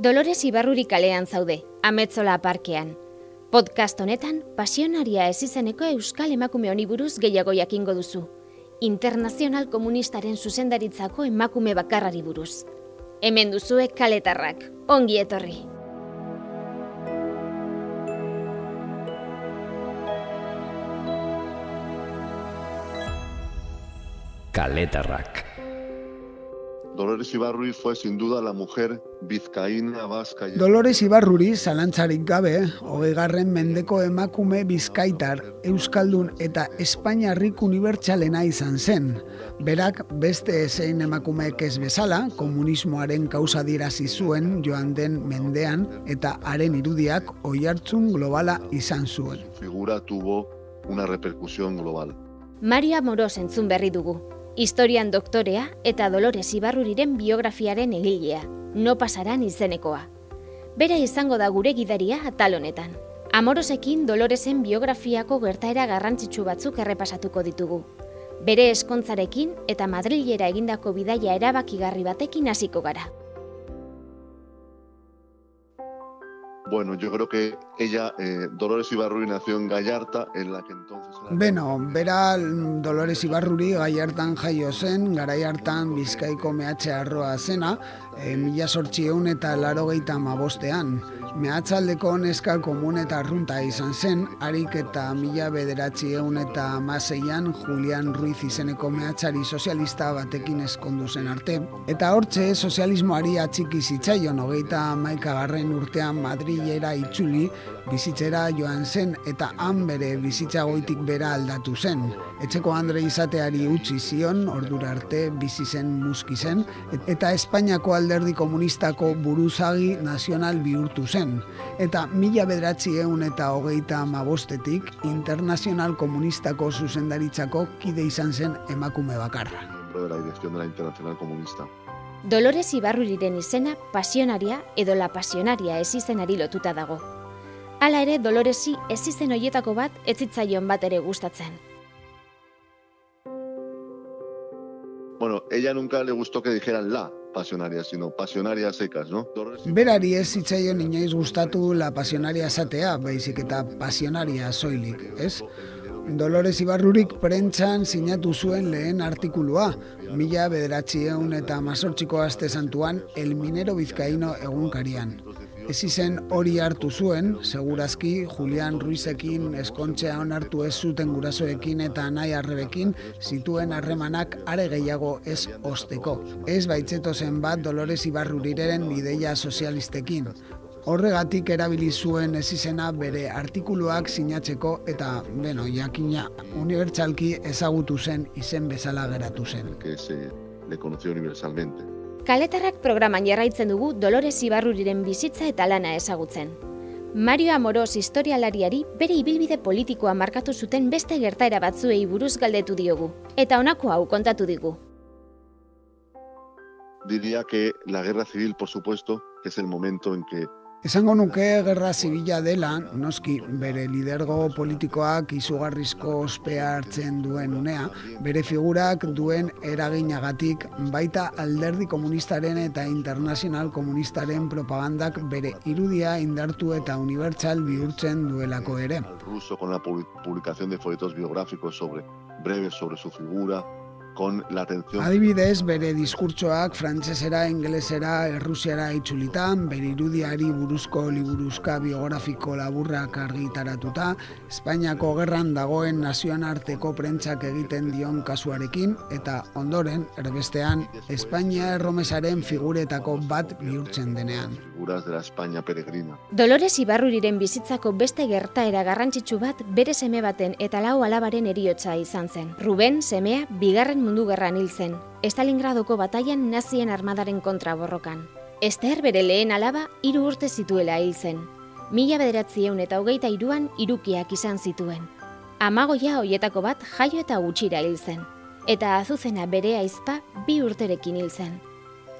Dolores Ibarruri kalean zaude, Ametzola parkean. Podcast honetan, pasionaria ez izeneko Euskal Emakume honi buruz gehiago jakingo duzu. Internazional Komunistaren zuzendaritzako emakume bakarrari buruz. Hemen duzue kaletarrak, ongi etorri. Kaletarrak. Dolores Ibarruri fue sin duda la mujer vizcaína vasca. Dolores Ibarruri zalantzarik gabe, hogeigarren mendeko emakume bizkaitar, euskaldun eta espainiarrik unibertsalena izan zen. Berak beste ezein emakumeek ez bezala, komunismoaren kausa dirazi zuen joan den mendean eta haren irudiak oihartzun globala izan zuen. Figura tuvo una repercusión global. Maria Moros entzun berri dugu. Historian doktorea eta Dolores Ibarruriren biografiaren egilea, no pasaran izenekoa. Bera izango da gure gidaria atal honetan. Amorosekin Doloresen biografiako gertaera garrantzitsu batzuk errepasatuko ditugu. Bere eskontzarekin eta Madrilera egindako bidaia erabakigarri batekin hasiko gara. Bueno, yo creo que ella, eh, Dolores Ibarruri, nació en Gallarta, en la que entonces... Era... Beno, bera Dolores Ibarruri Gallartan jaio zen, garai hartan Bizkaiko mehatxe arroa zena, e, mila sortxieun eta laro geita mabostean. Mehatzaldeko neska komun eta arrunta izan zen, harik eta mila bederatxieun eta maseian Julian Ruiz izeneko mehatxari sozialista batekin eskondu zen arte. Eta hortxe sozialismoari atxiki zitzaion, hogeita maikagarren urtean Madrilera itzuli, bizitzera joan zen eta han bere bizitza goitik bera aldatu zen. Etxeko Andre izateari utzi zion, ordura arte bizi zen muski zen, eta Espainiako alderdi komunistako buruzagi nazional bihurtu zen. Eta mila bederatzi eun eta hogeita mabostetik internazional komunistako zuzendaritzako kide izan zen emakume bakarra. de la dirección de la Internacional Comunista. Dolores Ibarruriren izena pasionaria edo la pasionaria ez izenari lotuta dago. Hala ere, Doloresi ez izen hoietako bat ez zitzaion bat ere gustatzen. Bueno, ella nunca le gustó que dijeran la pasionaria, sino pasionaria secas, ¿no? Berari ez zitzaion inoiz gustatu la pasionaria esatea, baizik eta pasionaria soilik, ez? Dolores Ibarrurik prentzan sinatu zuen lehen artikulua, mila bederatxieun eta masortxiko aste santuan El Minero Bizkaino egunkarian. Ez izen hori hartu zuen, segurazki Julian Ruizekin eskontzea onartu ez zuten gurasoekin eta nahi arrebekin zituen harremanak are gehiago ez osteko. Ez baitzeto zen bat Dolores Ibarruriren ideia sozialistekin. Horregatik erabili zuen ez izena bere artikuluak sinatzeko eta, beno, jakina, unibertsalki ezagutu zen izen bezala geratu zen. que se le conoció universalmente. Kaletarrak programan jarraitzen dugu Dolores Ibarruriren bizitza eta lana ezagutzen. Mario Amoros historialariari bere ibilbide politikoa markatu zuten beste gertaera batzuei buruz galdetu diogu, eta honako hau kontatu digu. Diría que la guerra civil, por supuesto, es el momento en que Esango nuke gerra zibila dela, noski bere lidergo politikoak izugarrizko ospea hartzen duen unea, bere figurak duen eraginagatik baita alderdi komunistaren eta internazional komunistaren propagandak bere irudia indartu eta unibertsal bihurtzen duelako ere. ruso con la publi- publicación de folletos biográficos sobre breves sobre su figura, con la atención Adibidez, bere diskurtsoak frantsesera, ingelesera, errusiara itzulitan, bere irudiari buruzko liburuzka biografiko laburrak argitaratuta, Espainiako gerran dagoen nazioan arteko prentsak egiten dion kasuarekin, eta ondoren, erbestean, Espainia erromesaren figuretako bat bihurtzen denean. figuras de la España peregrina. Dolores Ibarruriren bizitzako beste gertaera garrantzitsu bat bere seme baten eta lau alabaren eriotza izan zen. Ruben, semea, bigarren mundu gerran hil zen. Estalingradoko bataian nazien armadaren kontra borrokan. Ester bere lehen alaba hiru urte zituela hil zen. Mila bederatzieun eta hogeita iruan irukiak izan zituen. Amagoia hoietako bat jaio eta gutxira hil zen. Eta azuzena bere aizpa bi urterekin hil zen.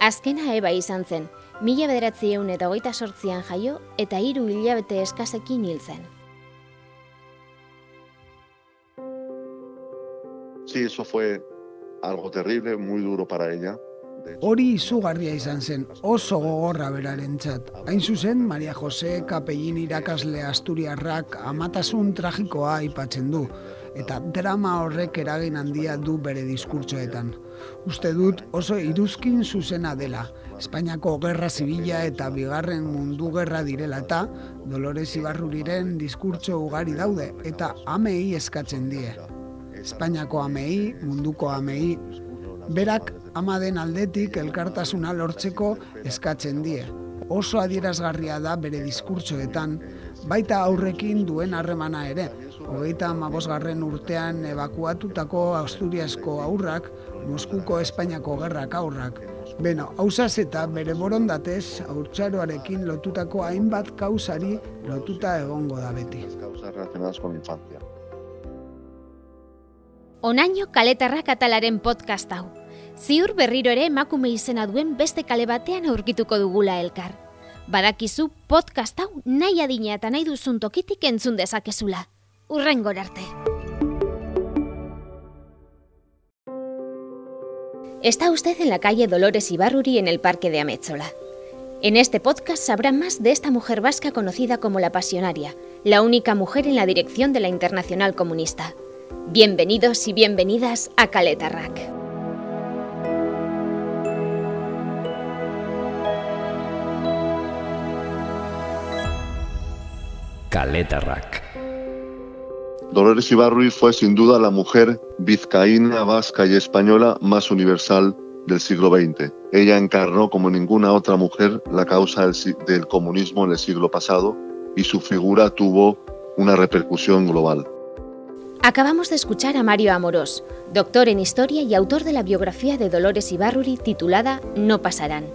Azkena eba izan zen, mila bederatzieun eta hogeita sortzian jaio eta hiru hilabete eskasekin hil zen. Sí, eso fue algo terrible, muy duro para ella. Hori izugarria izan zen, oso gogorra beraren txat. Hain zuzen, Maria Jose Kapellin irakasle Asturiarrak amatasun tragikoa aipatzen du, eta drama horrek eragin handia du bere diskurtsoetan. Uste dut oso iruzkin zuzena dela, Espainiako gerra zibila eta bigarren mundu gerra direla eta Dolores Ibarruriren diskurtso ugari daude eta amei eskatzen die. Espainiako amei, munduko amei, berak ama den aldetik elkartasuna lortzeko eskatzen die. Oso adierazgarria da bere diskurtsoetan, baita aurrekin duen harremana ere. Hogeita amabosgarren urtean evakuatutako Asturiasko aurrak, Moskuko Espainiako gerrak aurrak, Beno, hausaz eta bere borondatez, haurtzaroarekin lotutako hainbat kausari lotuta egongo da beti. Onaino kaletarrak atalaren podcast hau. Ziur berriro ere emakume izena duen beste kale batean aurkituko dugula elkar. Badakizu podcast hau nahi adina eta nahi duzun tokitik entzun. Está usted en la calle Dolores Ibarruri en el Parque de Amézola. En este podcast sabrá más de esta mujer vasca conocida como la Pasionaria, la única mujer en la dirección de la Internacional Comunista. Bienvenidos y bienvenidas a Caleta Rack. Caleta Rack. Dolores Ibarruri fue sin duda la mujer vizcaína, vasca y española más universal del siglo XX. Ella encarnó como ninguna otra mujer la causa del, comunismo en el siglo pasado y su figura tuvo una repercusión global. Acabamos de escuchar a Mario Amorós, doctor en historia y autor de la biografía de Dolores Ibarruri titulada No pasarán.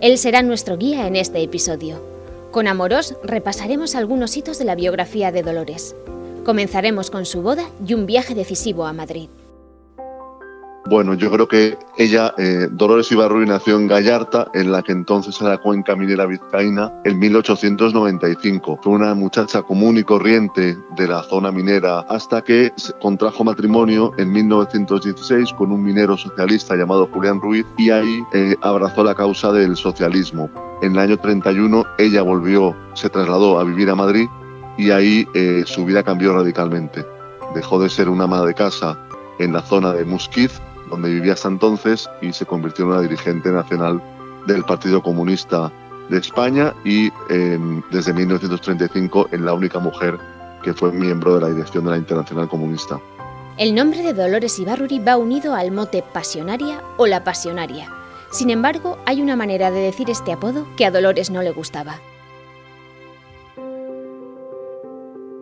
Él será nuestro guía en este episodio. Con Amorós repasaremos algunos hitos de la biografía de Dolores. Comenzaremos con su boda y un viaje decisivo a Madrid. Bueno, yo creo que ella, eh, Dolores Ibarruri, nació en Gallarta, en la que entonces era cuenca minera vizcaína, en 1895. Fue una muchacha común y corriente de la zona minera hasta que contrajo matrimonio en 1916 con un minero socialista llamado Julián Ruiz y ahí eh, abrazó la causa del socialismo. En el año 31 ella volvió, se trasladó a vivir a Madrid y ahí eh, su vida cambió radicalmente. Dejó de ser una ama de casa en la zona de Musquiz, donde vivía hasta entonces, y se convirtió en una dirigente nacional del Partido Comunista de España y desde 1935 en la única mujer que fue miembro de la dirección de la Internacional Comunista. El nombre de Dolores Ibarruri va unido al mote pasionaria o la pasionaria. Sin embargo, hay una manera de decir este apodo que a Dolores no le gustaba.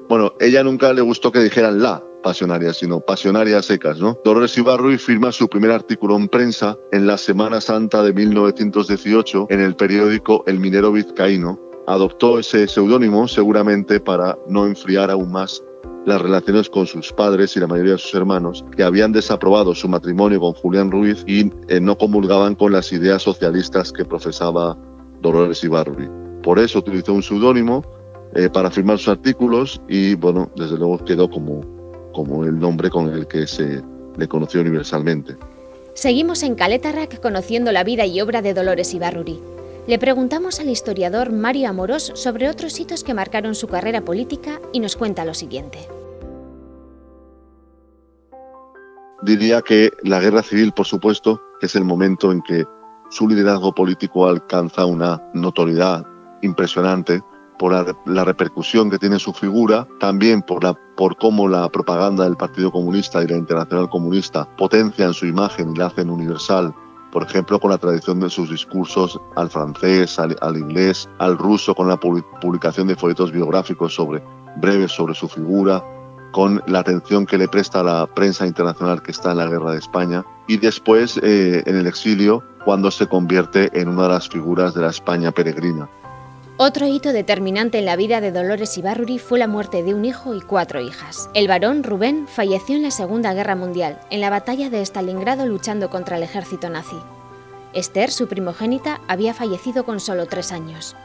Bueno, ella nunca le gustó que dijeran la pasionaria, sino pasionaria secas, ¿no? Dolores Ibarrui firma su primer artículo en prensa en la Semana Santa de 1918 en el periódico El Minero Vizcaíno. Adoptó ese seudónimo seguramente para no enfriar aún más las relaciones con sus padres y la mayoría de sus hermanos, que habían desaprobado su matrimonio con Julián Ruiz y eh, no comulgaban con las ideas socialistas que profesaba Dolores Ibarruri. Por eso utilizó un seudónimo eh, para firmar sus artículos y bueno, desde luego quedó como, como el nombre con el que se le conoció universalmente. Seguimos en Rack conociendo la vida y obra de Dolores Ibarruri. Le preguntamos al historiador Mario Amorós sobre otros hitos que marcaron su carrera política y nos cuenta lo siguiente. Diría que la guerra civil, por supuesto, es el momento en que su liderazgo político alcanza una notoriedad impresionante por la, repercusión que tiene su figura, también por, por cómo la propaganda del Partido Comunista y la Internacional Comunista potencian su imagen y la hacen universal por ejemplo, con la tradición de sus discursos al francés, al, inglés, al ruso, con la publicación de folletos biográficos sobre, breves sobre su figura, con la atención que le presta la prensa internacional que está en la guerra de España, y después eh, en el exilio, cuando se convierte en una de las figuras de la España peregrina. Otro hito determinante en la vida de Dolores Ibarruri fue la muerte de un hijo y cuatro hijas. El varón Rubén falleció en la Segunda Guerra Mundial, en la batalla de Stalingrado luchando contra el ejército nazi. Esther, su primogénita, había fallecido con solo tres años.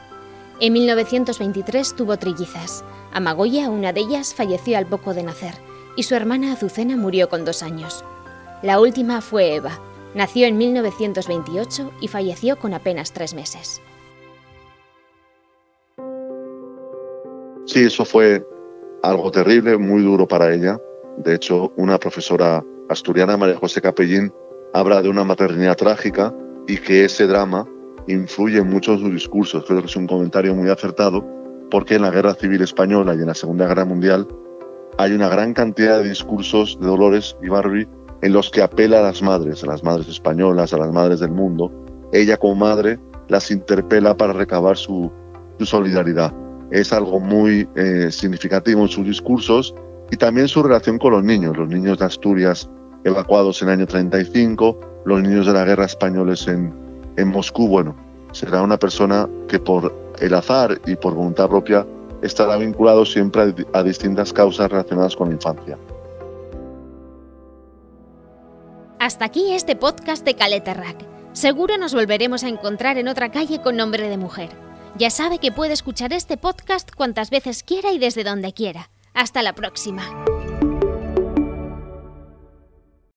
En 1923 tuvo trillizas. Amagoya, una de ellas, falleció al poco de nacer, y su hermana Azucena murió con dos años. La última fue Eva, Nació en 1928 y falleció con apenas tres meses. Sí, eso fue algo terrible, muy duro para ella. De hecho, una profesora asturiana, María José Capellín, habla de una maternidad trágica y que ese drama influye en sus discursos. Creo que es un comentario muy acertado porque en la Guerra Civil Española y en la Segunda Guerra Mundial hay una gran cantidad de discursos de Dolores Ibarri en los que apela a las madres, a las madres españolas, a las madres del mundo. Ella como madre las interpela para recabar su, solidaridad. Es algo muy eh, significativo en sus discursos y también su relación con los niños, los niños de Asturias evacuados en el año 35, los niños de la guerra españoles en, en Moscú. Bueno, será una persona que por el azar y por voluntad propia estará vinculado siempre a, distintas causas relacionadas con la infancia. Hasta aquí este podcast de Caleta Rack. Seguro nos volveremos a encontrar en otra calle con nombre de mujer. Ya sabe que puede escuchar este podcast cuantas veces quiera y desde donde quiera. Hasta la próxima.